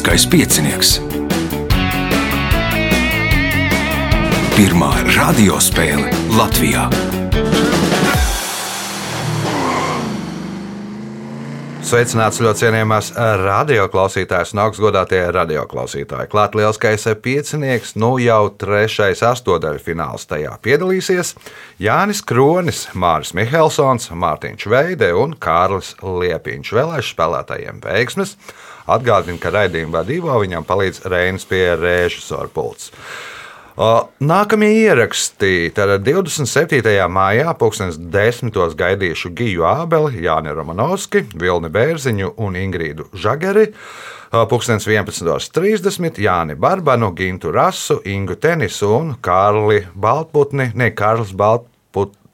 Lieliskais piecinieks. Pirmā radiospēle Latvijā. Sveicināts ļoti cienījamās radioklausītājas un augstgadātie radioklausītāji. Klāt lielskais piecinieks, nu jau trešais astotdaļu fināls tajā piedalīsies Jānis Kronis, Māris Mihelsons, Mārtiņš Veide un Kārlis Liepiņš. Vēlēšu spēlētājiem veiksmes! Atgādinu, ka raidījuma vadībā viņam palīdz Reinas pie režisora pults. Nākamie ieraksti. Tad 27. maijā, 2010. gaidīšu Giju Ābeli, Jāni Romanovski, Vilni Bērziņu un Ingrīdu Žageri. 11.30. Jāni Barbanu, Gintu Rasu, Ingu Tenisu un Kārli Baltputni. Ne, Kārlis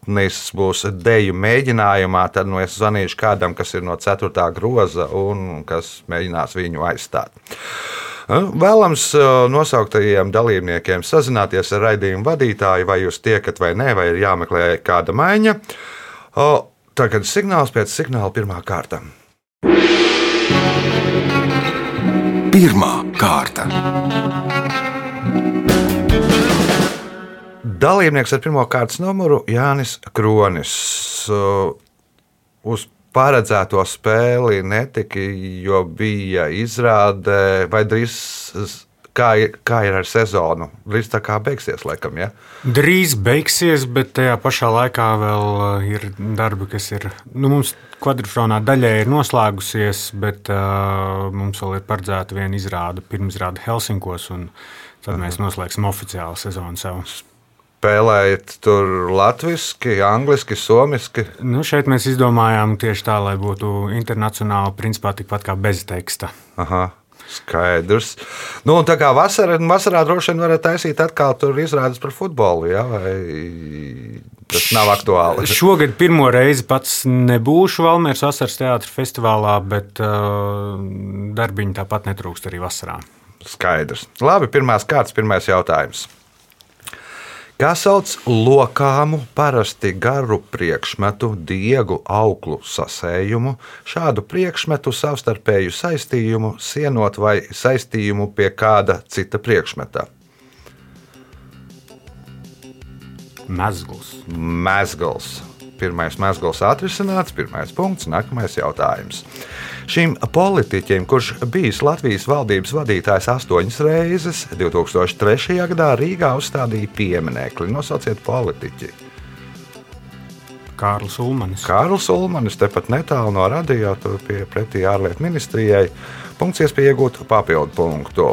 Baltputnis būs deju mēģinājumā. Tad nu, es zvanīšu kādam, kas ir no 4. groza un kas mēģinās viņu aizstāt. Vēlams nosauktajiem dalībniekiem sazināties ar raidījumu vadītāju, vai jūs tiekat vai nē, vai ir jāmeklē kāda maiņa. Tagad signāls pēc signāla pirmā kārta. Pirmā kārta. Dalībnieks ar pirmā kārtas numuru Jānis Kronis. Uz paredzēto spēli netika, jo bija izrāde, vai drīz kā kā ir ar sezonu? Drīz tā kā beigsies, laikam, ja? Drīz beigsies, bet tajā pašā laikā vēl uh, ir darbi, kas ir. Nu, mums kvadrfronā daļai ir noslēgusies, bet uh, mums vēl ir paredzēta viena izrāde, pirmizrāde Helsinkos, un tad mēs noslēgsim oficiālu sezonu savu spēlējat tur latviešu, angliski, somiski? Nu, šeit mēs izdomājām tieši tā, lai būtu internacionāli, principā tikpat kā bez teksta. Aha. Skaidrs. Nu, tā kā vasarā, vasarā droši vien varētu taisīt atkal tur izrādes par futbolu, ja? vai tas nav aktuāli? Šogad pirmo reizi pats nebūšu Valmieras vasaras teātris festivālā, bet uh, darbiņu tāpat netrūkst arī vasarā. Skaidrs. Labi, pirmās kārtas, pirmais jautājums kā sauc lokāmu, parasti garu priekšmetu, diegu auklu sasējumu, šādu priekšmetu savstarpēju saistījumu, sienot vai saistījumu pie kāda cita priekšmeta. Mezgls. Mezgls. Pirmais mezgls atrisināts, pirmais punkts, nākamais jautājums. Šim politiķim, kurš bijis Latvijas valdības vadītājs astoņas reizes, 2003. gadā Rīgā uzstādīja pieminekli. Nosauciet politiķi. Kārlis Ulmanis. Kārlis Ulmanis tepat netālu no radio, tur pie pretī ārlietu ministrijai. Punkts iespēja iegūt papildu punktu.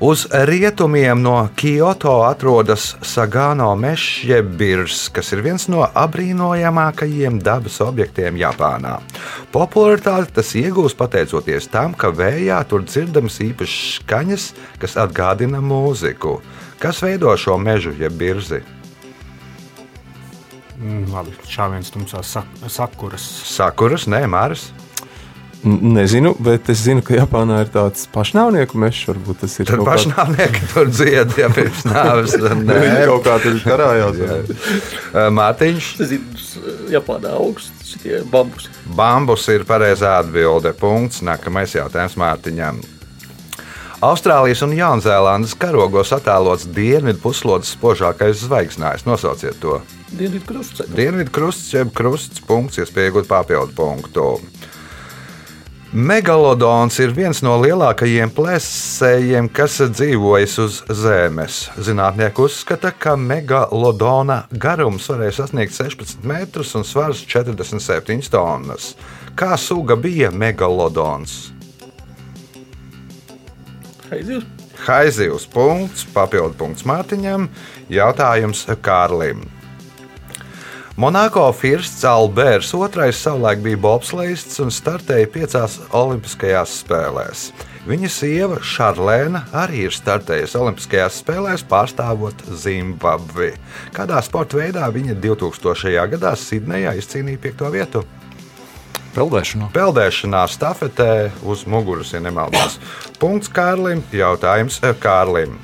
Uz rietumiem no Kyoto atrodas Sagano mežs, jeb birs, kas ir viens no apbrīnojamākajiem dabas objektiem Japānā. Popularitāti tas iegūst pateicoties tam, ka vējā tur dzirdamas īpašas skaņas, kas atgādina mūziku. Kas veido šo mežu, jeb birzi? Mm, labi, šāviens tumsā sak sakuras. Sakuras, nē, māras. Nezinu, bet es zinu, ka Japānā ir tāds pašnāvnieku mežs. Varbūt tas ir. Tur pašnāvnieki kā... tur dzied, ja pirms nāves. Nē, kaut kā tur karājās. Mārtiņš. Japānā augsts šitie bambusi. Bambus ir pareizā atbilde. Punkts. Nākamais jautājums Mārtiņam. Austrālijas un Jaunzēlandes karogos attēlots dienvidu puslodes spožākais zvaigznājs. Nosauciet to. Dienvidu krusts. Dienvidu krusts, jeb krusts punkts, iespēja iegūt papildu punktu. Megalodons ir viens no lielākajiem plēsējiem, kas dzīvojas uz Zemes. Zinātnieki uzskata, ka megalodona garums varēja sasniegt 16 metrus un svars 47 tonnas. Kā suga bija megalodons? Haizivs. Haizivs punkts, papildu punkts Mārtiņam, jautājums Kārlim. Monako Firsts Alberts II savulaik bija bobslēgts un startēja piecās Olimpiskajās spēlēs. Viņa sieva Šarlēna arī ir startējusi Olimpiskajās spēlēs, pārstāvot Zimbabvi. Kādā sporta veidā viņa 2000. gadā Sidnejā izcīnīja piekto vietu? Peldēšanā. Peldēšanā stafetē uz muguras, ja nemaldos. Punkts Kārlim. Jautājums Kārlim.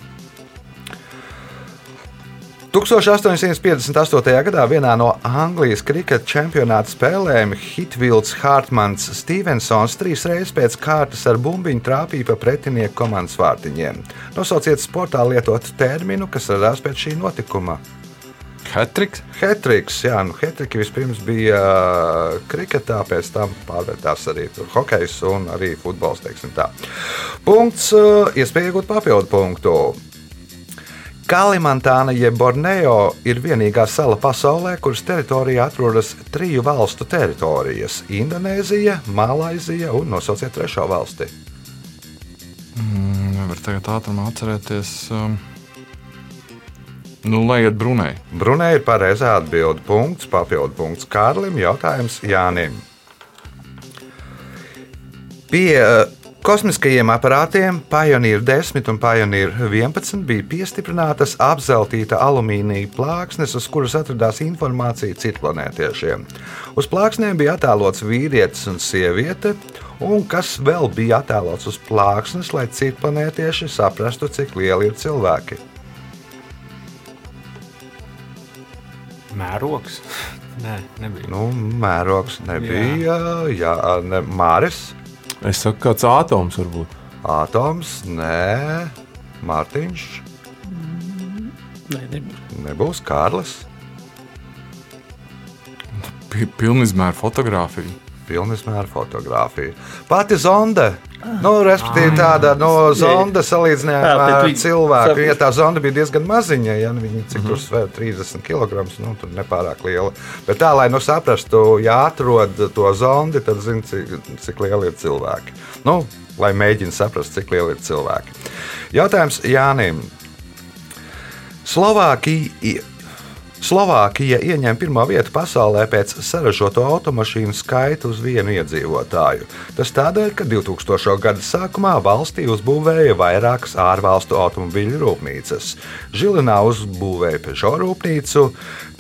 1858. gadā vienā no Anglijas kriketa čempionāta spēlēm Hitvilds Hartmans Stevensons trīs reizes pēc kārtas ar bumbiņu trāpīja pa pretinieku komandas vārtiņiem. Nosauciet sportā lietotu terminu, kas radās pēc šī notikuma. Hatriks. Hetriks, jā, nu, hetriki vispirms bija kriketā, pēc tam pārvērtās arī hokejs un arī futbols. teiksim tā. Punkts, iespēja iegūt papildu punktu. Kalimantāna jeb Borneo ir vienīgā sala pasaulē, kuras teritorijā atrodas triju valstu teritorijas - Indonēzija, Malaizija un nosauciet trešo valsti. Nevar tagad ātrumā atcerēties. Um, nu, lai iet Brunei. Brunei ir pareizā atbilde. Punkts, papildu punkts Kārlim, jautājums Jānim. Pie uh, kosmiskajiem aparātiem Pioneer 10 un Pioneer 11 bija piestiprinātas apzeltīta alumīnija plāksnes, uz kuras atradās informācija citplanētiešiem. Uz plāksnēm bija attēlots vīrietis un sieviete, un kas vēl bija attēlots uz plāksnes, lai citplanētieši saprastu, cik lieli ir cilvēki. Mērogs? Nē, nebija. Nu, mērogs nebija. Jā, ne, Māris, Es saku, kāds atoms varbūt. Atoms, nē, Mārtiņš, Nē, nebūs. nebūs Kārlis. Pi- Pilnizmēra fotografija. Pilnizmēra fotografija. Pati zonde. Nu, respektīvi, tāda no zonda salīdzinājumā Jā, bet ar viņi- cilvēku. saprotu. Ja tā zonda bija diezgan maziņa, ja nu, viņa cik tur svēr 30 kg, nu, tur nepārāk liela. Bet tā, lai nu saprastu, ja atrod to zondi, tad zina, cik, cik lieli ir cilvēki. Nu, lai mēģina saprast, cik lieli ir cilvēki. Jautājums Jānim. Slovākija, Slovākija ieņem pirmo vietu pasaulē pēc saražoto automašīnu skaita uz vienu iedzīvotāju. Tas tādēļ, ka 2000. gada sākumā valstī uzbūvēja vairākas ārvalstu automobīļu rūpnīcas. Žilinā uzbūvēja Peugeot rūpnīcu,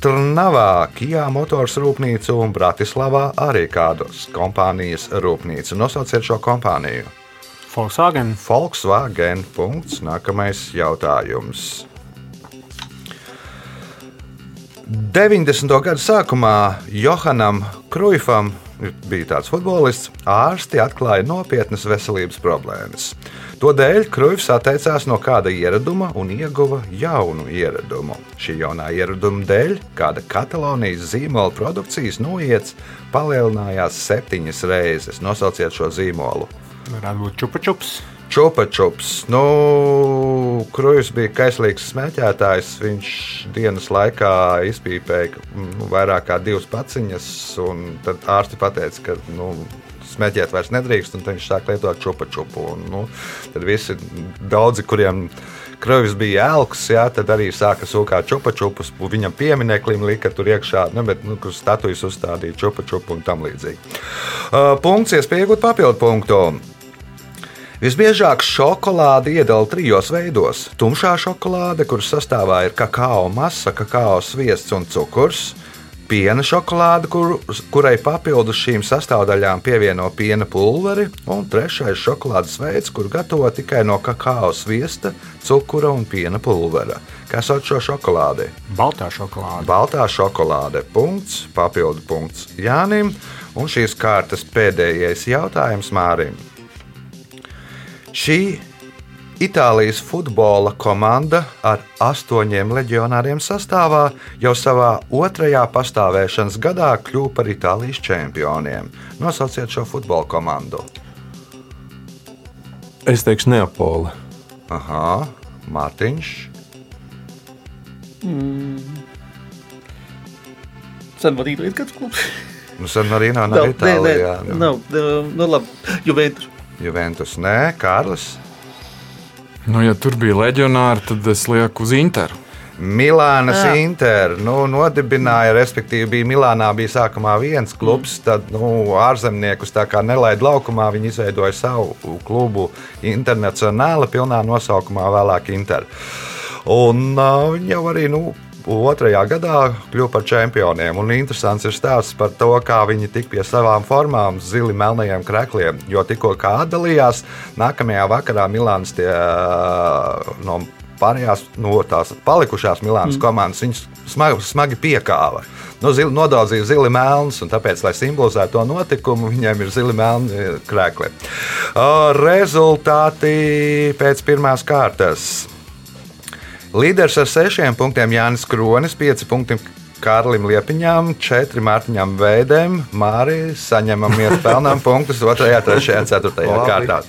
Trnavā Kijā motors rūpnīcu un Bratislavā arī kādas kompānijas rūpnīcu. Nosauciet šo kompāniju. Volkswagen. Volkswagen. Punkts. Nākamais jautājums. 90. gada sākumā Johanam Kruifam bija tāds futbolists, ārsti atklāja nopietnas veselības problēmas. Tādēļ Kruifs atteicās no kāda ieraduma un ieguva jaunu ieradumu. Šī jaunā ieraduma dēļ kāda Katalonijas zīmola produkcijas noiets palielinājās septiņas reizes. Nosauciet šo zīmolu. Varētu būt čupačups. Čupačups. Nu, Krujs bija kaislīgs smēķētājs. Viņš dienas laikā izpīpēja nu, vairāk kā divas paciņas. un Tad ārsti pateica, ka nu, smēķēt vairs nedrīkst, un viņš sāk lietot čupačupu. Un, nu, tad visi daudzi, kuriem Krujs bija elks, jā, tad arī sāka sūkāt čupačupus. Viņam piemineklim lika tur iekšā, ne, bet nu, statujas uzstādīja čupačupu un tam līdzīgi. Uh, punkts, iespēja iegūt papildu punktu. Visbiežāk šokolādi iedala trijos veidos. Tumšā šokolāde, kuras sastāvā ir kakao masa, kakao sviests un cukurs. Piena šokolāde, kur, kurai papildus šīm sastāvdaļām pievieno piena pulveri, un trešais šokolādes veids, kur gatavo tikai no kakao sviesta, cukura un piena pulvera. Kas sauc šo šokolādi? Baltā šokolāde. Baltā šokolāde. Punkts, papildu punkts Jānim. Un šīs kārtas pēdējais jautājums Mārim. Šī Itālijas futbola komanda ar astoņiem leģionāriem sastāvā jau savā otrajā pastāvēšanas gadā kļuva par Itālijas čempioniem. Nosauciet šo futbola komandu. Es teikšu, Neapole. Aha, Mārtiņš. Sen vadīja Lietuvas klubs. Nu, sen arī nav, nav nē, nē, Itālijā. nu. nav, nē, nu labi, Juventus. Juventus, nē, Kārlis. Nu, ja tur bija leģionāri, tad es lieku uz Interu. Milānas Jā. Inter nu, nodibināja, respektīvi, bija Milānā bija sākumā viens klubs, tad nu, ārzemniekus tā kā nelaida laukumā. Viņi izveidoja savu klubu internacionāli, pilnā nosaukumā vēlāk Inter. Un uh, viņi jau arī nu, otrajā gadā kļuva par čempioniem. Un interesants ir stāsts par to, kā viņi tika pie savām formām, zili melnajiem krekliem. Jo tikko kā atdalījās, nākamajā vakarā Milāns tie, no pārējās no tās palikušās Milānas mm. komandas viņas smagi, smagi piekāva. Nu, zili, nodaudzīja zili melnus, un tāpēc, lai simbolizētu to notikumu, viņiem ir zili melni krēkli. Rezultāti pēc pirmās kārtas. Līderis ar sešiem punktiem Jānis Kronis, pieci punkti Kārlim Liepiņām, četri Mārtiņam Veidēm. Māri saņemamies pelnām punktus 2, 3, 4 kārtā.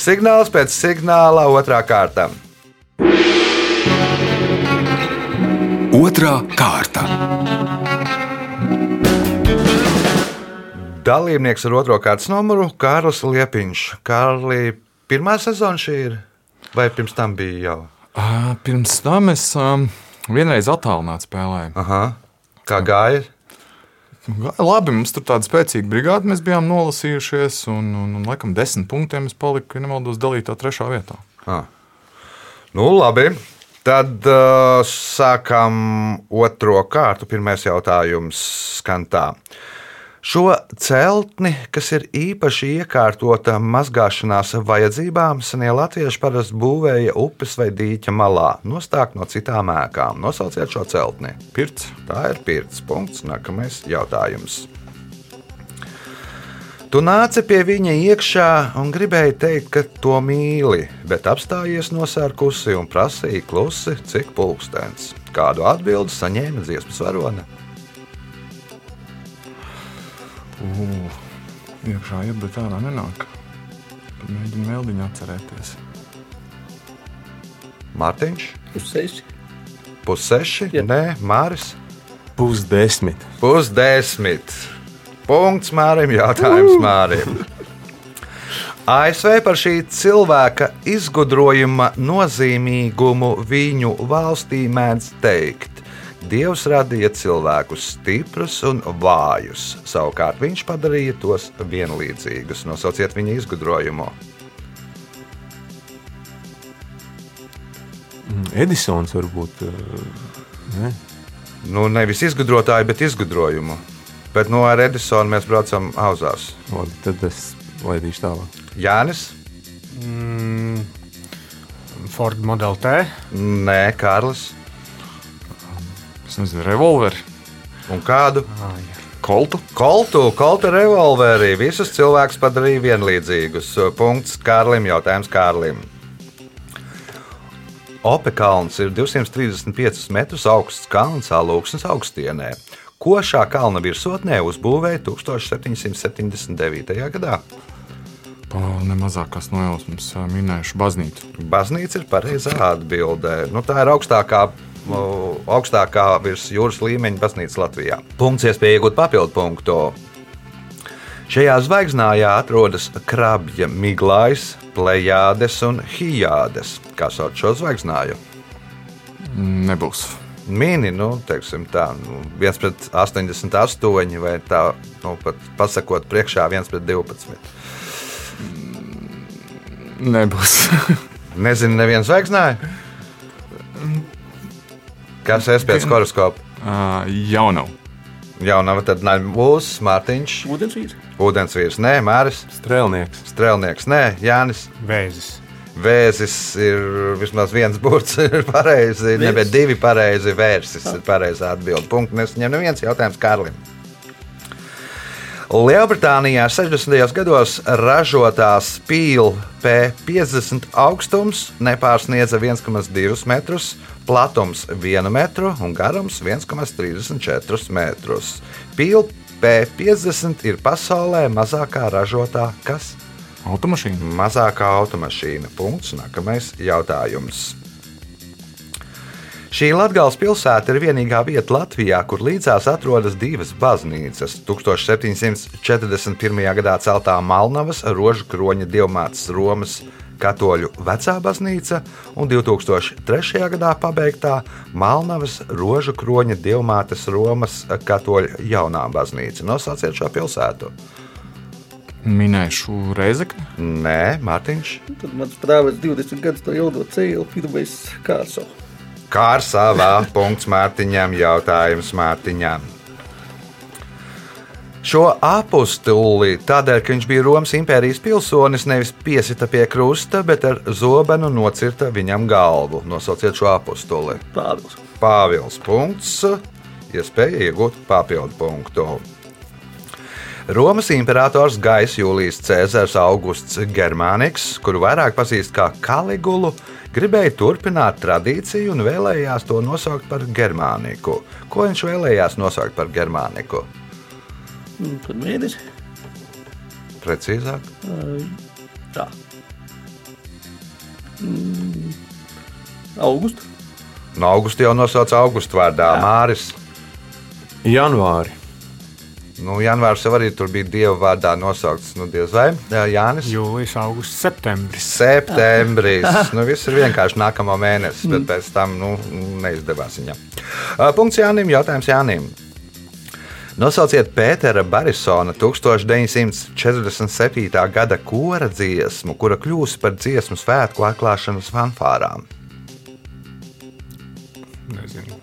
Signāls pēc signāla otrā kārta. Otra kārta. Dalībnieks ar otro kārtas numuru - Kārlis Liepiņš. Kārli, pirmā sezona šī ir? Vai pirms tam bija jau? Ā, Pirms tam es um, vienreiz attālināti spēlēju. Aha. Kā gāja? Labi, mums tur tāda spēcīga brigāde, mēs bijām nolasījušies, un, un, un laikam desmit punktiem es paliku, ja nemaldos, dalītā trešā vietā. Nu, labi. Tad uh, sākam otro kārtu. Pirmais jautājums skan tā. Šo celtni, kas ir īpaši iekārtota mazgāšanās vajadzībām, senie latvieši parasti būvēja upes vai dīķa malā, nostāk no citām ēkām. Nosauciet šo celtni. Pirts. Tā ir pirts punkts. Nākamais jautājums. Tu nāci pie viņa iekšā un gribēji teikt, ka to mīli, bet apstājies nosērkusi un prasīja klusi, cik pulkstenis. Kādu atbildi saņēma dziesmas varone? Uh, iekšā iet, bet ārā nenāk. Tad Mēģinu mēldiņu atcerēties. Mārtiņš, Uz seši. pusseši, Jā. nē, Māris, Pusdesmit. pusdesmit. Punkts Mārim, jautājums Mārim. ASV par šī cilvēka izgudrojuma nozīmīgumu viņu valstī mēdz teikt. Dievs radīja cilvēkus stiprus un vājus, savukārt viņš padarīja tos vienlīdzīgus. Nosauciet viņa izgudrojumu. Edisons varbūt. eh, Ne? Nu, nevis izgudrotāju, bet izgudrojumu. Bet no ar Edisonu mēs braucam auzās. Labi, tad es laidīšu tālāk. Jānis? Mm, Ford Model T. Nē, Kārlis. Nezinu, revolveri, Un kādu? koltu. Koltu, koltu revolveri. Visus cilvēkus padarīja vienlīdzīgus. Punkts Kārlim, jautājums Kārlim. Ope kalns ir 235 metrus augsts kalns alūksnes augstienē. Ko šā kalna virsotnē uzbūvēja 1779. gadā? Pa nemazākās nojausmas minējuši baznīcu. Baznīca ir pareizā atbildē. Nu, tā ir augstākā, augstākā virs jūras līmeņa baznīca Latvijā. Punkts iespēja iegūt papildu punktu. Šajā zvaigznājā atrodas krabja miglājs, plējādes un hijādes. Kā sauc šo zvaigznāju? Nebūs. Mini, nu, teiksim tā, nu, 1 pret 88 vai tā, nu, pat pasakot priekšā 1 pret 12. Nebūs. Nezinu, neviens zvaigznāju. Kas es pēc horoskopa? Ā, Jau nav. Jā, nav tad būs Mārtiņš, Vodens vīrs. Ūdensvīrs, nē, Māris, Strēlnieks. Strēlnieks, nē, Jānis. Vēzis. Vēzis ir vismaz viens burts, ir pareizi. Ne, bet divi pareizi vērsis ir pareizā atbilde. Punkts. Nesaņem neviens jautājums Kārlim. Lielbritānijā 60. gados ražotās pīļu P50 augstums nepārsniedza 1,2 metrus, platums 1 metru un garums 1,34 metrus. Pīļu P50 ir pasaulē mazākā ražotā kas? Automašīna. Mazākā automašīna. Punkts. Nākamais jautājums. Šī Latvijas pilsēta ir vienīgā vieta Latvijā, kur līdzās atrodas divas baznīcas. 1741. gadā celtā Malnavas rožu kroņa dievmātes Romas katoļu vecā baznīca un 2003. gadā pabeigtā Malnavas rožu kroņa dievmātes Romas katoļu jaunā baznīca. Nosauciet šo pilsētu. Minēšu Reizekni. Nē, Mārtiņš. Tad mans prāvis 20 gadus to ilgo ceļu, pirmais kārso. Kārsavā punkts Mārtiņam, jautājums Mārtiņam. Šo apustuli tādēļ, ka viņš bija Romas impērijas pilsonis, nevis piesita pie krusta, bet ar zobenu nocirta viņam galvu. Nosauciet šo apustuli. Pāvils. Pāvils. Punkts. Iespēja iegūt papildu punktu. Romas imperators Gais Jūlijas Cēzars Augusts Germāniks, kuru vairāk pazīst kā Kaligulu, gribēja turpināt tradīciju un vēlējās to nosaukt par Germāniku. Ko viņš vēlējās nosaukt par Germāniku? Un Tad mēnesis. Precīzāk, Tā. Mm. Augustu. no augusta jau nosauca augustu vārdā Māris. Janvāri. Nu, janvārs jau arī tur bija dieva vārdā nosaukts. Nu, diez vai Jā, Jānis? Jūlijas, augusts, septembris. Septembris. Nu, viss ir vienkārši nākamā mēnesis, bet pēc tam nu, neizdevās viņam. Punkts Jānim. Jautājums Jānim. Nosauciet Pētera Barisona 1947. gada kora dziesmu, kura kļūst par dziesmu svētku atklāšanas fanfārām. Nezinu.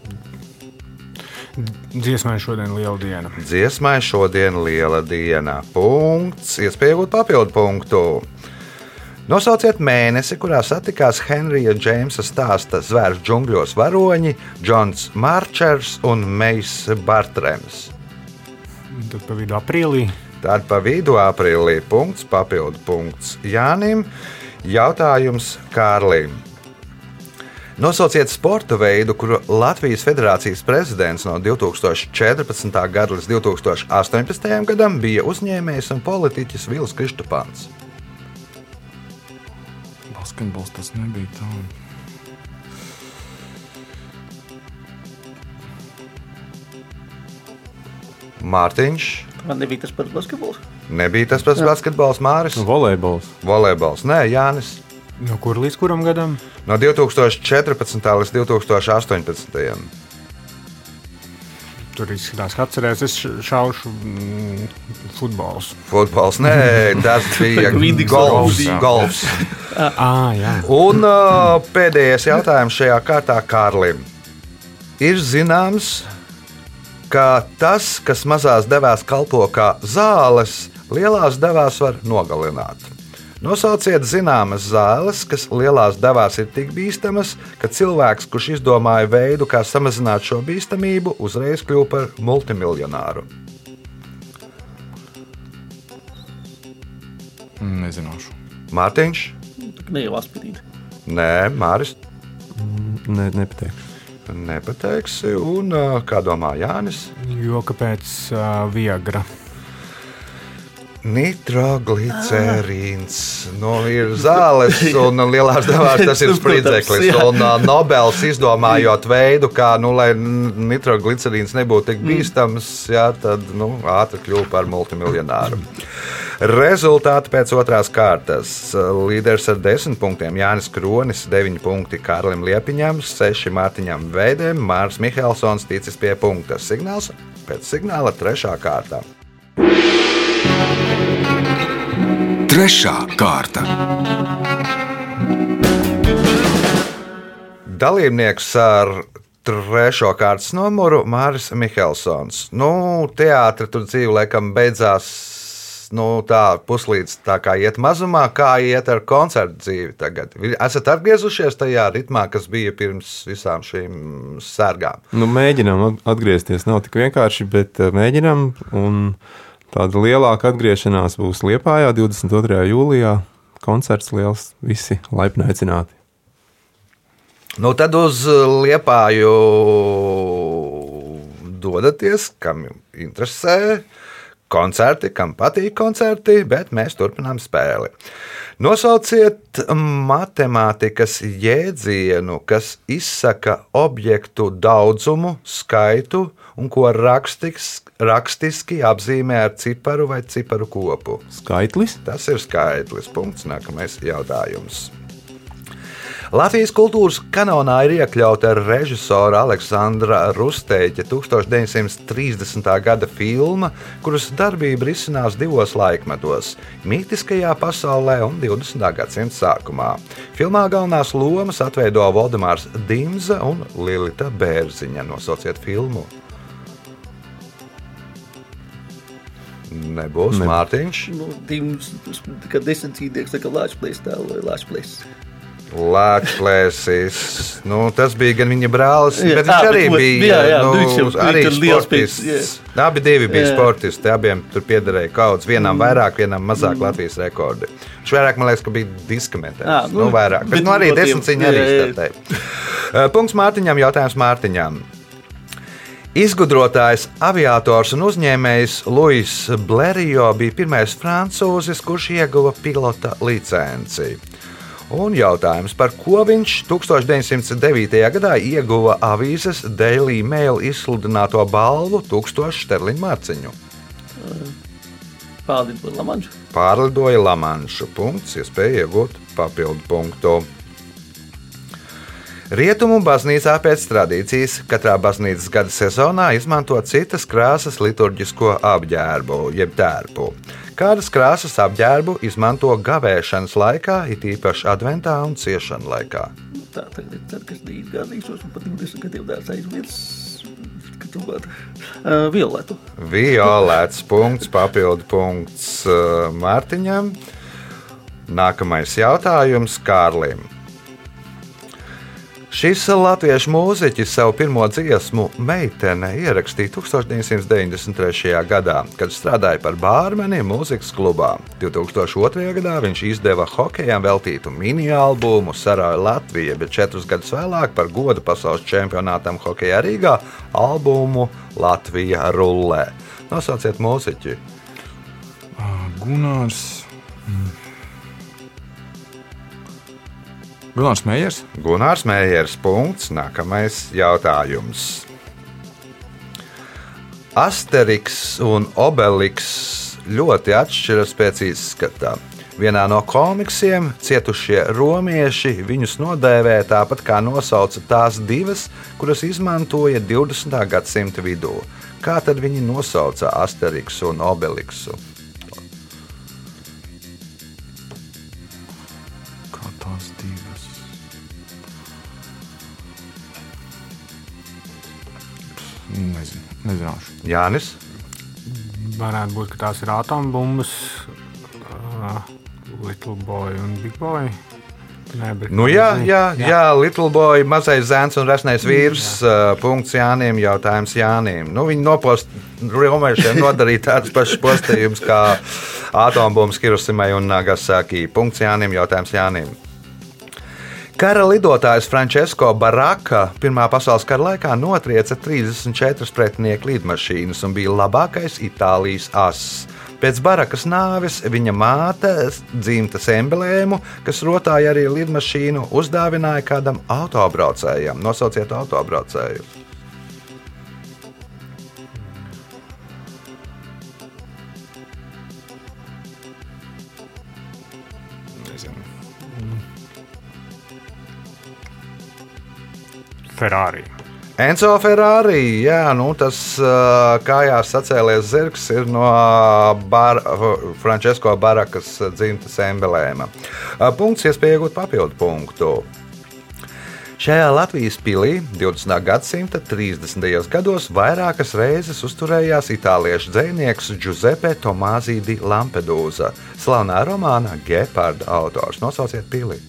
Dziesmai šodien liela diena. Dziesmai šodien liela diena. Punkts, iespējot papildu punktu. Nosauciet mēnesi, kurā satikās Henrija Džeimsa stāsta zvērs džungļos varoņi, Džons Marčers un Meijs Bartrēms. Tad pa vidu aprīlī. Tad pa vidu aprīlī punkts, papildu punkts Jānim. Jautājums Kārlim. Nosauciet sporta veidu, kuru Latvijas Federācijas prezidents no 2014. gada līdz 2018. gadam bija uzņēmējs un politiķis Vils Kristupāns. Basketbols tas nebija tā. Mārtiņš. Man nebija tas pats basketbols. Nebija tas pats basketbols, Māris. Volejbols. Volejbols. Nē, Jānis. No kur līdz kuram gadam? No 2014. līdz 2018. Tur izskatās, ka atcerēsies, es šaušu mm, futbols. Futbols. Nē, tas bija golfs. golfs. golfs. Ah, jā. Un uh, pēdējais jautājums šajā kārtā Kārlim. Ir zināms, ka tas, kas mazās devās kalpo kā zāles, lielās devās var nogalināt. Nosauciet zināmas zāles, kas lielās devās ir tik bīstamas, ka cilvēks, kurš izdomāja veidu, kā samazināt šo bīstamību, uzreiz kļuva par multimiljonāru. Nezināšu. Mārtiņš? Tā kā ne jau aspirīti. Nē, Māris. Ne, nepateikšu. Nepateiksi. Un kā domā Jānis? Jo kāpēc uh, Viagra? Nitroglicerīns. Nu, ir zāles, un lielās devās tas ir Nu, spridzeklis. Un uh, Nobels izdomājot veidu, kā, nu, lai nitroglicerīns nebūtu tik bīstams, jā, tad nu, ātri kļuva par multimiljonāru. Rezultāti pēc otrās kārtas. Līderis ar 10 punktiem Jānis Kronis, 9 punkti Kārlim Liepiņam, 6 Mārtiņam Veidēm, Mārs Mihelsons ticis pie punkta. Signāls pēc signāla trešā kārtā. Trešā kārta. Dalībnieks ar trešo kārtas numuru Māris Mihelsons. Nu, teātris tur dzīve laikam beidzās. Nu, tā puslīdz tā kā iet mazumā, kā iet ar koncertu dzīvi tagad. Esat atgriezušies tajā ritmā, kas bija pirms visām šīm sērgām. Nu, mēģinām at- atgriezties. Nav tik vienkārši, bet uh, mēģinām. Un tāda lielāka atgriešanās būs Liepājā 22. jūlijā. Koncerts liels, visi laipni aicināti. Nu, tad uz liepāju dodaties, kam interesē koncerti, kam patīk koncerti, bet mēs turpinām spēli. Nosauciet matemātikas jēdzienu, kas izsaka objektu daudzumu, skaitu un ko rakstis, rakstiski apzīmē ar ciparu vai ciparu kopu. Skaitlis. Tas ir skaitlis. Punkts. Nākamais jautājums. Latvijas kultūras kanālā ir iekļauta režisora Aleksandra Rusteņa 1930. gada filma, kuras darbība risinās divos laikmetos - mītiskajā pasaulē un 20. gadsimta sākumā. Filmā galvenās lomas atveido Valdemārs Dimza un Lilita Bērziņa. Nosauciet filmu. Nebūs Ne. Mārtiņš. Nu, divi, kad desmitcīnieks, tā kā Latvijas tēlu vai Latvijas. Lāčplēsis. Nu, tas bija gan viņa brālis, Jā, bet viņš arī bet, bija jā, jā, nu, nu, viņš jau bija arī tur liels sportists. pēc- Abi divi bija Jā. sportisti. Abiem tur piederēja kaudzes. Vienam vairāk, vienam mazāk Latvijas rekordi. Viņš vairāk, man liekas, ka bija diskamentēts. Ā, Nu, nu, vairāk. Bet bet nu, arī desmit ciņā arī startēja. Uh, Punkts Mārtiņam, jautājums Mārtiņam. Izgudrotājs, aviators un uzņēmējs Luis Blerijo bija pirmais francūzis, kurš ieguva pilota licenci. Un jautājums, par ko viņš 1909. gadā ieguva avīzes Daily Mail izsludināto balvu 1000 sterliņu mārciņu. Pārlīdz par Lamanšu. Pārlidoja Lamanšu punkts, iespēja iegūt papildu punktu. Rietumu baznīcā pēc tradīcijas katrā baznīcas gada sezonā izmanto citas krāsas liturģisko apģērbu, jeb tērpu. Kādas krāsas apģērbu izmanto gavēšanas laikā, it īpaši adventā un ciešanu laikā? Tā ir tad, kas bija gādīšos un pat 20 gadiem dārts aizvietas. Uh, Violetu. Violēts punkts, papildu punkts uh, Mārtiņam. Nākamais jautājums Kārlim. Šis latviešu mūziķis savu pirmo dziesmu meitene ierakstīja 1993. gadā, kad strādāja par bārmeni mūzikas klubā. 2002. gadā viņš izdeva hokejam veltītu mini-albumu Sarāja Latvija, bet četrus gadus vēlāk par godu pasaules čempionātam hokejā Rīgā albumu Latvija rullē. Nosauciet mūziķi! Gunārs. mm. Gunārs Meijers. Gunārs Mējers. Punkts. Nākamais jautājums. Asteriks un Obeliks ļoti atšķiras pēc izskata. Vienā no komiksiem cietušie romieši viņus nodēvē tāpat kā nosauca tās divas, kuras izmantoja 20. gadsimta vidū. Kā tad viņi nosauca Asteriksu un Obeliksu? Tās divas? Nezinu, nezināšu. Jānis, Varētu būt, ka tās ir atombumbas, uh, Little Boy un Big Boy. Nē, Nu, jā, jā, jā, Little Boy, mazais zēns un resnais vīrs. Uh, punkts Jānim, jautājums Jānim. Nu, viņi nopost Romiešiem nodarīja tādus pašus postījumus kā atombumbas Hirosimai un Nagasaki. Punkts Jānim, jautājums Jānim. Kara lidotājs Francesco Baraka Pirmā pasaules kara laikā notrieca 34 pretinieku lidmašīnas un bija labākais Itālijas ass. Pēc Barakas nāves viņa māte dzimtas emblēmu, kas rotāja arī lidmašīnu, uzdāvināja kādam autobraucējam. Nosauciet autobraucēju. Ferrari. Enzo Ferrari, jā, nu, tas kājās sacēlies zirgs ir no bar, Francesco Barakas dzimtas emblēma. Punkts, iespēja iegūt papildu punktu. Šajā Latvijas pilī 20. gadsimta 30. gados vairākas reizes uzturējās itāliešu dzinieks Giuseppe Tomāzi di Lampedusa, slavnā romāna Geparda autors. Nosauciet pili!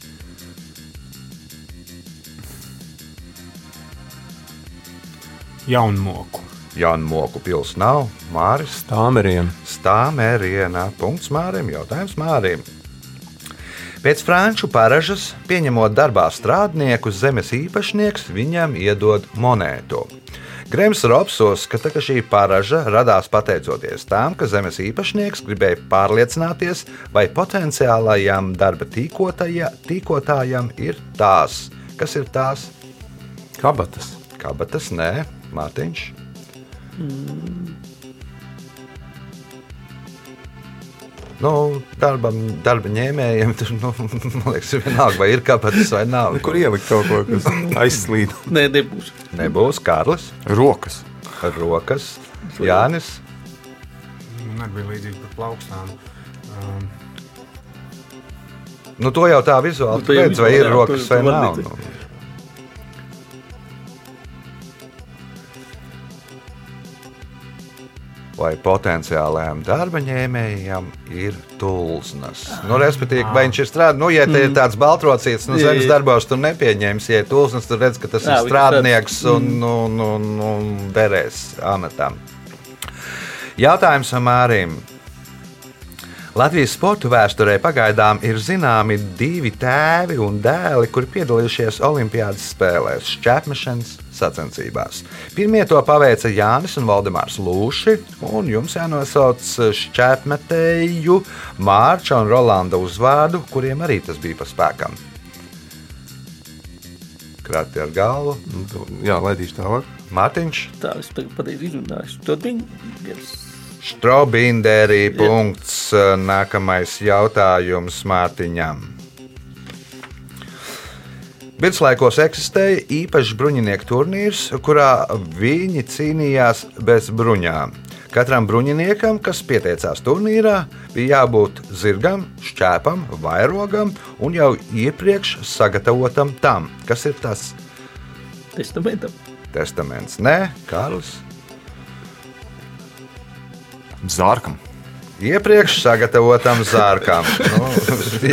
Jaunmoku. Jaunu moku pils nav, Māris Tāmeriem. Stāmērienā. Punkts Mārim, jautājums Mārim. Pēc franču paražas, pieņemot darbā strādnieku, zemes īpašnieks viņam iedod monētu. Grems Robs uzskata, ka šī paraža radās pateicoties tam, ka zemes īpašnieks gribēja pārliecināties, vai potenciālajam darba tīkotāja, tīkotājam ir tās. Kas ir tās? Kabatas. Kabatas, nē, Mārtiņš. Nu, darbam, darba ņēmējiem tur, nu, liekas, vienalga, vai ir kabatas vai nav. Kur ielikt kaut ko, kas aizslīd? Nē, nebūs. Nebūs Kārlis, Rokas. ar rokas, Jānis. Man arī bija līdzīgi par plaukstām. Um, Nu, to jau tā vizuāli Nu, redz, vai ir rokas vai nav. Nu. Vai potenciālajam darba ņēmējam ir tulznas. Nu, respektīvi, vai viņš ir strādājis, nu, ja te ir tāds baltrocīts, nu, zemes darbos tur nepieņems, ja ir tulznas, tad redz, ka tas Jā, ir strādnieks un, un, un, un derēs amatam. Jautājums Mārim. Latvijas sporta vēsturē pagaidām ir zināmi divi tēvi un dēli, kuri piedalījušies Olimpiādas spēlēs, šķērsmešanas sacensībās. Pirmie to paveica Jānis un Valdemārs Lūši, un jums jānosauc šķērsmetēju Mārča un Rolanda uzvārdu, kuriem arī tas bija pa spēkam. Krati ar galvu, Jā, laidīšu tālāk. Mārtiņš. Tā es tagad pareizi izrunāju. To diņu. Strobinderī punkts. Nākamais jautājums Mārtiņam. Viduslaikos eksistēja īpašs bruņinieku turnīrs, kurā viņi cīnījās bez bruņām. Katram bruņiniekam, kas pieteicās turnīrā, bija jābūt zirgam, šķēpam, vairogam un jau iepriekš sagatavotam tam, kas ir tas Testamentam. testaments. Nē, Kārlis. Zārkam. Iepriekš sagatavotam zārkam. Nu,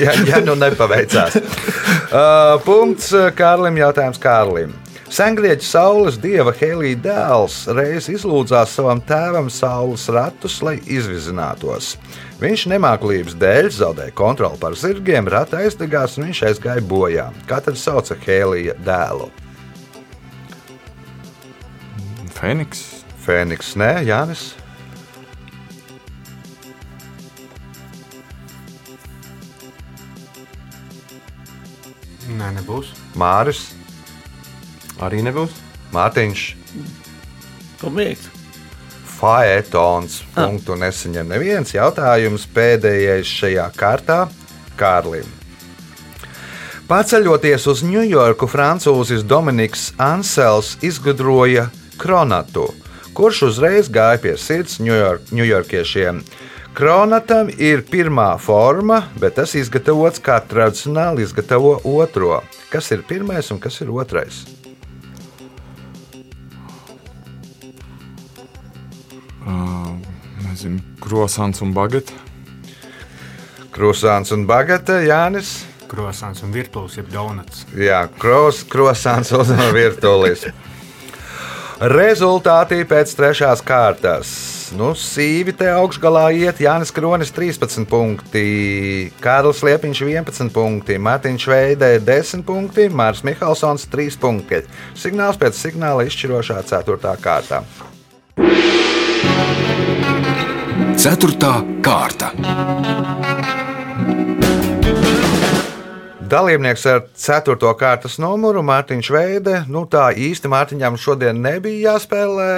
ja, ja nu nepaveicās. Uh, punkts uh, Kārlim. Jautājums Kārlim. Sengrieķu saules dieva Helija dēls reiz izlūdzās savam tēvam saules ratus, lai izvizinātos. Viņš nemāklības dēļ zaudēja kontroli pār zirgiem, rata aizdegās un viņš aizgāja bojā. Kā tad sauca Helija dēlu? Fēniks. Fēniks, nē, Jānis. Nē, nebūs. Māris, Arī nebūs. Mārtiņš. Pamēģināt. Faetons. Punktu nesaņem neviens jautājums pēdējais šajā kārtā Kārlim. Paceļoties uz Ņujorku, francūzis Dominiks Ansels izgudroja kronatu, kurš uzreiz gāja pie sirds Ņujork- ņujorkiešiem. Kronatam ir pirmā forma, bet tas izgatavots kā tradicionāli izgatavo otro. Kas ir pirmais un kas ir otrais? Uh, nezinu, krosants un bagete. Krusāns un Bagate, Jānis. Krosants un virtuves, jeb donuts. Jā, kros, krosāns un virtulis. Rezultāti pēc trešās kārtas. Nu, sīvi te augšgalā iet Jānis Kronis 13 punkti, Kārlis Liepiņš 11 punkti, Mārtiņš Veidē 10 punkti, Mārs Mihalsons 3 punkti. Signāls pēc signāla izšķirošā 4. kārtā. Ceturtā kārta. Dalībnieks ar 4. kārtas numuru Mārtiņš Veide. Nu, tā īsti Mārtiņam šodien nebija jāspēlē.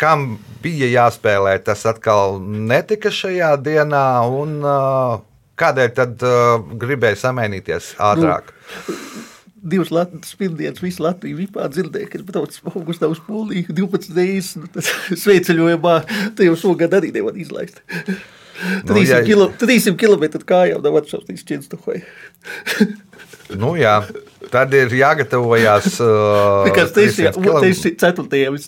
Kam bija jāspēlē, tas atkal netika šajā dienā. Un, uh, kādēļ tad uh, gribēja samainīties ātrāk? Divas Latvijas pirmdienas, visu Latviju vipā dzirdēja, ka braucu uz Augustā uz Poliju 12 reizes. Nu, tad sveiceļojumā te jau šogad arī nevar izlaist. 300, Nu, ja- nu, kilo, 300 km kājām nav atšausmīgs Čenstohai. Nu, jā, tad ir jāgatavojas. Uh, Kas tas ir? 300 kilometru. Tas ir 4. un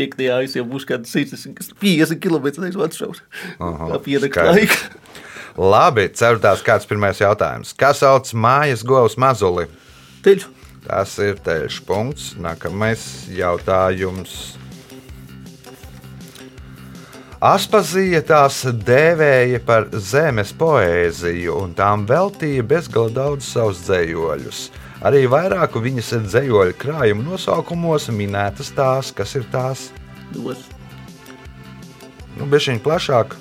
5. es jau būšu kāds 60, 50 km atšaus. Laika. Labi, ceturtās kārtas pirmais jautājums. Kas sauc mājas govs mazuli? Teļu. Tas ir teļš punkts. Nākamais jautājums. Aspazija tās dēvēja par zemes poēziju, un tām veltīja bezgala daudz savus dzējoļus. Arī vairāku viņas dzējoļu krājumu nosaukumos minētas tās, kas ir tās. Dos. Nu, Bišķiņ plašāk,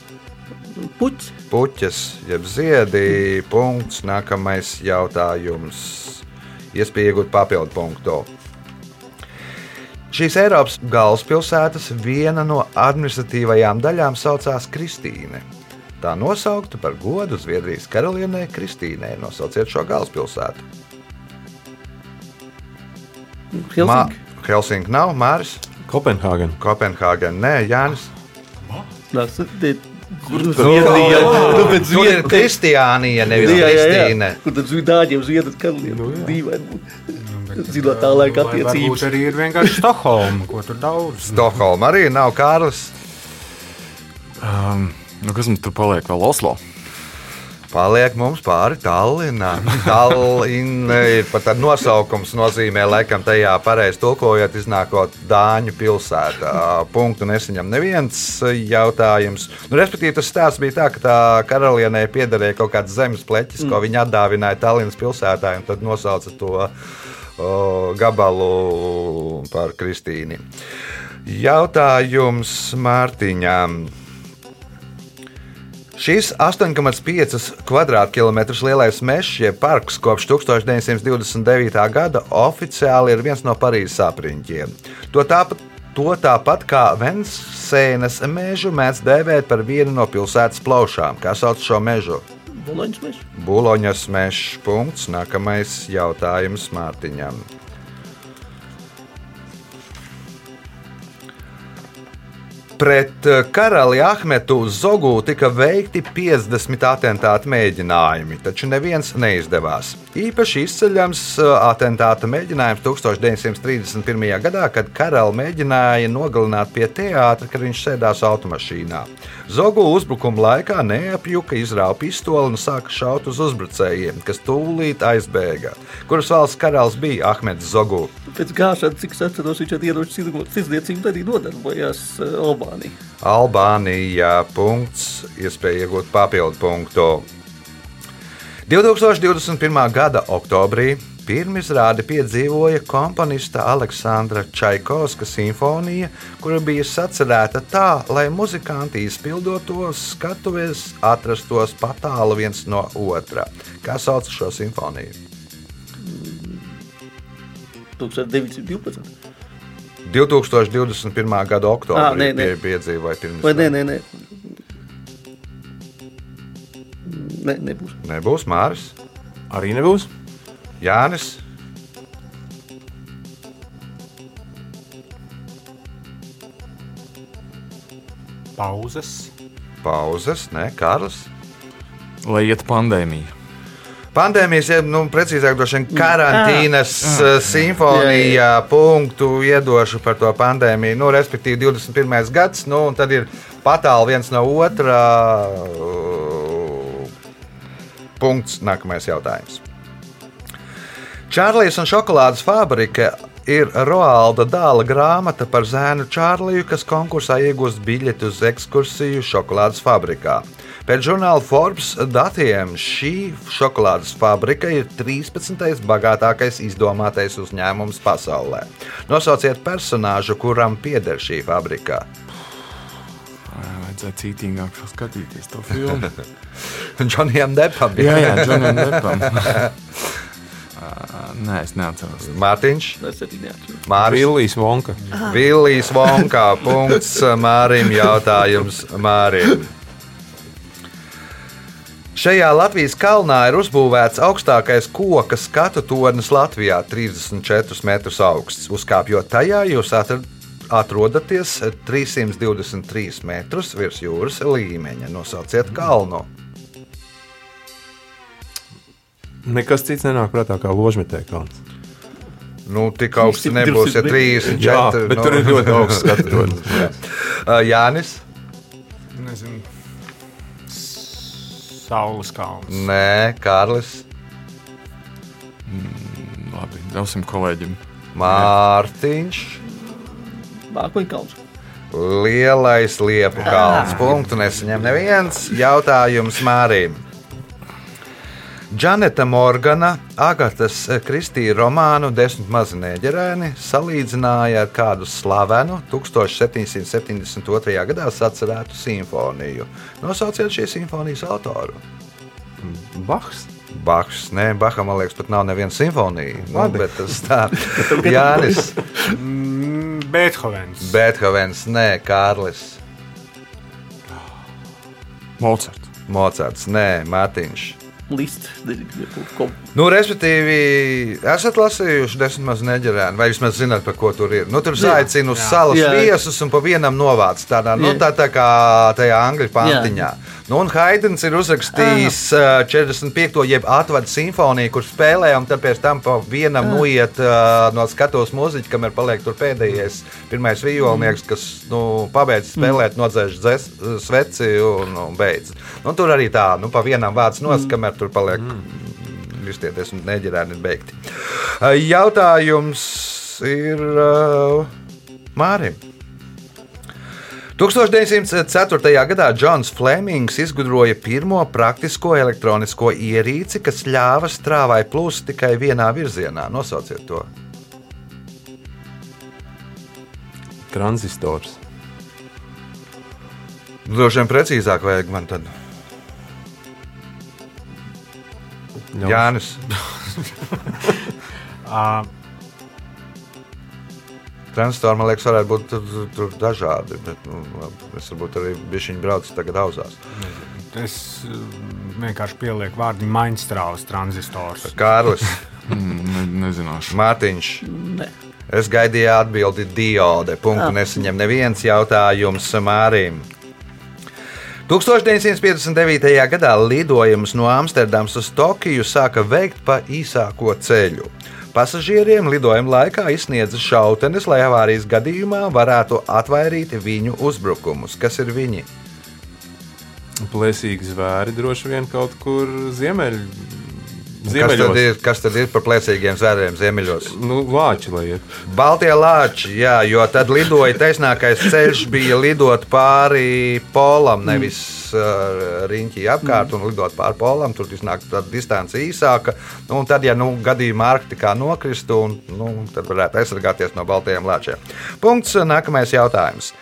Puķis. puķis, jeb ziedi, punkts. Nākamais jautājums. Iespēja iegūt papildu punktu. Šīs Eiropas galvaspilsētas viena no administratīvajām daļām saucās Kristīne. Tā nosaukta par godu Zviedrijas karalienei Kristīnei. Nosauciet šo galvaspilsētu. Helsinki. Helsinki nav, Māris, Kopenhāgen. Kopenhāgena, nē, Jānis. Tas ir. Kur Nu? Nu, bet Tur ir. Kristiānija, nevis Jā, jā, jā. Kristīne. Kur tad Zviedrijas karalienē? Dīvaini būt. Bet, Zinot tā laika vai attiecības. Varbūt arī ir vienkārši Stokholma, ko tur daudz. Stokholma arī nav Kārlis. Um, nu, kas mums tur paliek vēl Oslo? Paliek mums pāri Tallinā. Tallinna ir pat nosaukums, nozīmē, laikam, tajā pareizi tulkojot, iznākot Dāņu pilsētā. Punktu nesaņem neviens jautājums. Nu, respektīvi, tas stāsts bija tā, ka tā karalienei piederēja kaut kāds zemes pleķis, mm. ko viņa atdāvināja Tallinas pilsētā, un tad nosauca to o, gabalu par Kristīni. Jautājums Mārtiņām. Šis 8,5 km2 lielais mežs, jeb parks, kopš 1929. gada oficiāli ir viens no Parīzes apriņķiem. To tāpat, to tāpat kā Vensēnas mežu mēdz dēvēt par vienu no pilsētas plaušām. Kā sauc šo mežu? Boloņas mežs. Buloņas mežs. Punkts. Nākamais jautājums Mārtiņam. Pret eh, karali Ahmetu Zogu tika veikti 50 atentāta mēģinājumi, taču neviens neizdevās. Īpaši izceļams eh, atentāta mēģinājums 1931. gadā, kad karali mēģināja nogalināt pie teātra, kad viņš sēdās automašīnā. Zogu uzbrukuma laikā neapjuka, izrāva pistoli un sāka šaut uz uzbrucējiem, kas tūlīt aizbēga. Kuras valsts karalis bija Ahmeds Zogu? Pēc gāšanas, cik es atceros, viņš ar ieroču tirdzniecību arī nodarbojās uh, Albānijā. Albānija. Punkts, iespēja iegūt papildu punktu. 2021. gada oktobrī pirmizrādi piedzīvoja komponista Aleksandra Čaikovska simfonija, kura bija sacerēta tā, lai muzikanti izpildot to skatuves atrastos patālu viens no otra. Kā sauc šo simfoniju? 1912. 2021. gada oktobrī Ā, nē, nē. pie- piedzīvoja pirms Vai nē, nē, nē. Ne, nebūs. Nebūs Māris, Arī nebūs. Jānis. Pauzes. Pauzes, ne Kārlis. Lai iet pandēmija. Pandēmijas, jeb nu, precīzāk, vien karantīnas ah. simfonijā punktu iedošu par to pandēmiju. Nu, respektīvi, 21. gads, nu, un tad ir patāli viens no otra. uh, Punkts. Nākamais jautājums. Čārlīs un šokolādes fabrika ir Roalda dāla grāmata par zēnu Čārliju, kas konkursā iegūst biļeti uz ekskursiju šokolādes fabrikā. Pēc žurnāla Forbes datiem šī šokolādes fabrika ir 13. bagātākais izdomātais uzņēmums pasaulē. Nosauciet personāžu, kuram pieder šī fabrika. Vajadzēja cītīgāk skatīties to filmu. Džonijam Depam. jā, jā, Džonam Depam. Ā, Nē, es neatceros. Mārtiņš, neatceros. Mārcis. Vonka. Villijs Vonkā. Punkts Mārim. Jautājums Mārim. Šajā Latvijas kalnā ir uzbūvēts augstākais koka skatu tornis Latvijā, 34 metrus augsts. Uzkāpjot tajā, jūs atr- atrodaties 323 metrus virs jūras līmeņa. Nosauciet kalnu. Nekas cits nenāk prātā kā ložmetē kalns. Nu, tik augsts nebūs, ja 34. Jā, bet tur ir ļoti augsts skatu tornis. Jānis? Saules kalns. Nē, Kārlis. Labi, ļausim kolēģim. Mārtiņš. Mākoņu kalns. Lielais liepu kalns. Punktu nesaņem neviens. Jautājums Mārim. Džaneta Morgana, Agatas Kristīna romānu Desmit mazi neģerēni salīdzināja ar kādu slavenu 1772. gadā sacerētu simfoniju. Nosauciet šīs simfonijas autoru. Bahs. Bachs, nē, Baham, man liekas, pat nav neviena simfonija. Nu, bet tas tā. Jānis, Mm, Beethovens. Beethovens, nē, Kārlis, Mocards. Mocards, nē, Mārtiņš. Lists. Nu, respektīvi, esat lasījuši desmit maz neģerēnu, vai vismaz zināt, par ko tur ir. Nu, tur saicina uz salas Jā. viesus un pa vienam novāc tādā, nu, Jā. tā, tā kā tajā angļu pantiņā. Nu, un Haidens ir uzrakstījis uh, 45. jeb atvadu simfoniju, kur spēlē, un tad pēc tam pa vienam noiet uh, no skatuves muziķa, kamēr paliek tur pēdējais pirmais violnieks, kas nu, pabeidz spēlēt, nodzēš dzes, sveci un, un beidz. Nu, tur arī tā, nu, pa vienam vārds nos, kamēr tur paliek visi tie desmit neģerēni ir beigti. Uh, Jautājums ir uh, Mārim. 1904. gadā Džons Flemings izgudroja pirmo praktisko elektronisko ierīci, kas ļāva strāvai plūst tikai vienā virzienā. Nosauciet to. Transistors. Droši vien precīzāk vajag man tad. Ļaus. Jānis. Uh, Transistori, man liekas, varētu būt tur, tur dažādi. Bet, nu, labi, es varbūt arī bišķiņu braucu tagad auzās. es uh, vienkārši pielieku vārdu mainstrāles tranzistors. Kārlis, Mm, Ne, nezināšu. Mārtiņš. Ne. Es gaidīju atbildi diode. Punktu Ah. nesaņem neviens jautājums Mārim. 1959. gadā lidojums no Amsterdamas uz Tokiju sāka veikt pa īsāko ceļu. Pasažieriem lidojuma laikā izsniedza šautenes, lai avārijas gadījumā varētu atvairīt viņu uzbrukumus. Kas ir viņi? Plēsīgi zvēri droši vien kaut kur ziemeļ. Kas tad, Ziemeļos. ir, kas tad ir par plēsīgiem zvēriem ziemeļos? Nu, vāči, lai iet. Baltie lāči, jā, jo tad lidoja taisnākais ceļš, bija lidot pāri polam, nevis uh, riņķī apkārt un lidot pāri polam. Tur iznāk tāda distance īsāka. Nu, un tad, ja nu, gadījumā Arktikā nokristu, un, nu, tad varētu aizsargāties no baltajiem lāčiem. Punkts. Nākamais jautājums.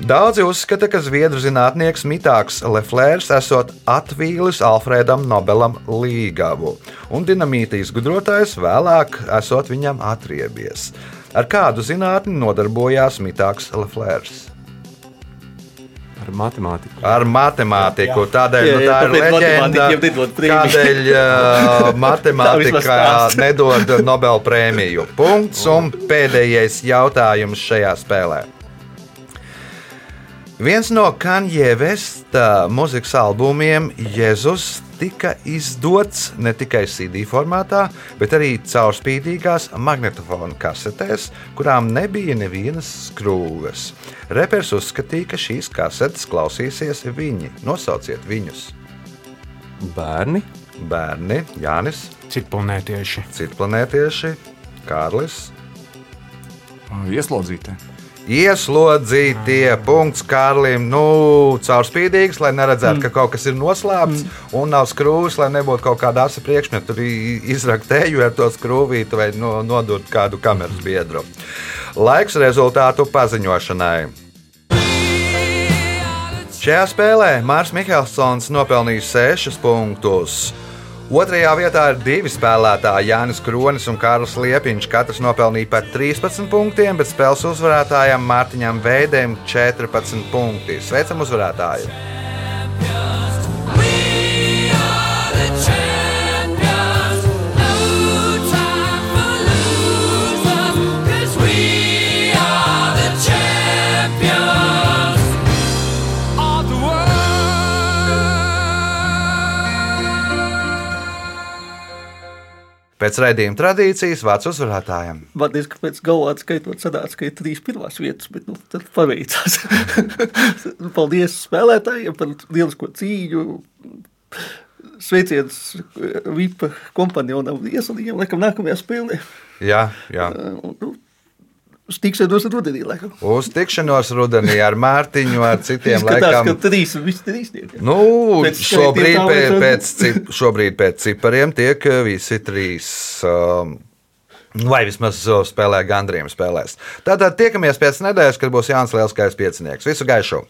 Daudzi uzskata, ka zviedru zinātnieks Mitāks Leflērs esot atvīlis Alfredam Nobelam līgavu, un dinamīta izgudrotājs vēlāk esot viņam atriebies. Ar kādu zinātni nodarbojās Mitāks Leflērs? Ar matemātiku. Ar matemātiku. Tādēļ Jā, nu, jā, tā ir tāpēc leģenda, kādēļ uh, matemātikā nedod Nobel prēmiju. Punkts un pēdējais jautājums šajā spēlē. Viens no Kanye Vesta mūzikas albumiem, Jēzus, tika izdots ne tikai CD formātā, bet arī caurspīdīgās magnetofona kasetēs, kurām nebija nevienas skrūves. Repers uzskatīja, ka šīs kasetes klausīsies viņi. Nosauciet viņus. Bērni. Bērni, Jānis, Citplanētieši. citplanētieši, Kārlis. Ieslodzītie. Ieslodzītie punkts Kārlim. Nu, caurspīdīgs, lai neredzētu, mm. ka kaut kas ir noslēpts, mm. un nav skrūvis, lai nebūtu kaut kāda asa priekšmeta. Tur i- izrakt teju ar to skrūvīti vai no, nodurt kādu kameras biedru. Laiks rezultātu paziņošanai. Šajā spēlē Mārcis Kalniņš nopelnīja 6 punktus. Otrajā vietā ir divi spēlētāji, Jānis Kronis un Kārls Liepiņš. Katrs nopelnīja pat 13 punktiem, bet spēles uzvarētājam Mārtiņam Veidēm 14 punkti. Sveicam uzvarētāju! Pēc raidījuma tradīcijas vārds uzvarētājam. Man liekas, ka pēc galvā skaitot, sanāca, ka ir trīs pirmās vietas, bet nu, tad paveicās. Paldies spēlētājiem par lielisko cīņu. Sveiciens VIP kompanionam Iesalījiem, laikam nākamajā spēlē. Jā, jā. Nu, Uz tikšanos rudenī, laikam. Uz tikšanos rudenī ar Mārtiņu, ar citiem Izskatās, laikam. ka trīs visi trīsnieki. Nu, Pēc šobrīd, tā pēc, cip, šobrīd pēc cipariem tiek eh, visi trīs. Um, Vai vismaz uh, spēlē gandriem spēlēs. Tātad tiekamies pēc nedēļas, kad būs Jānis Lielskais piecinieks. Visu gaišu!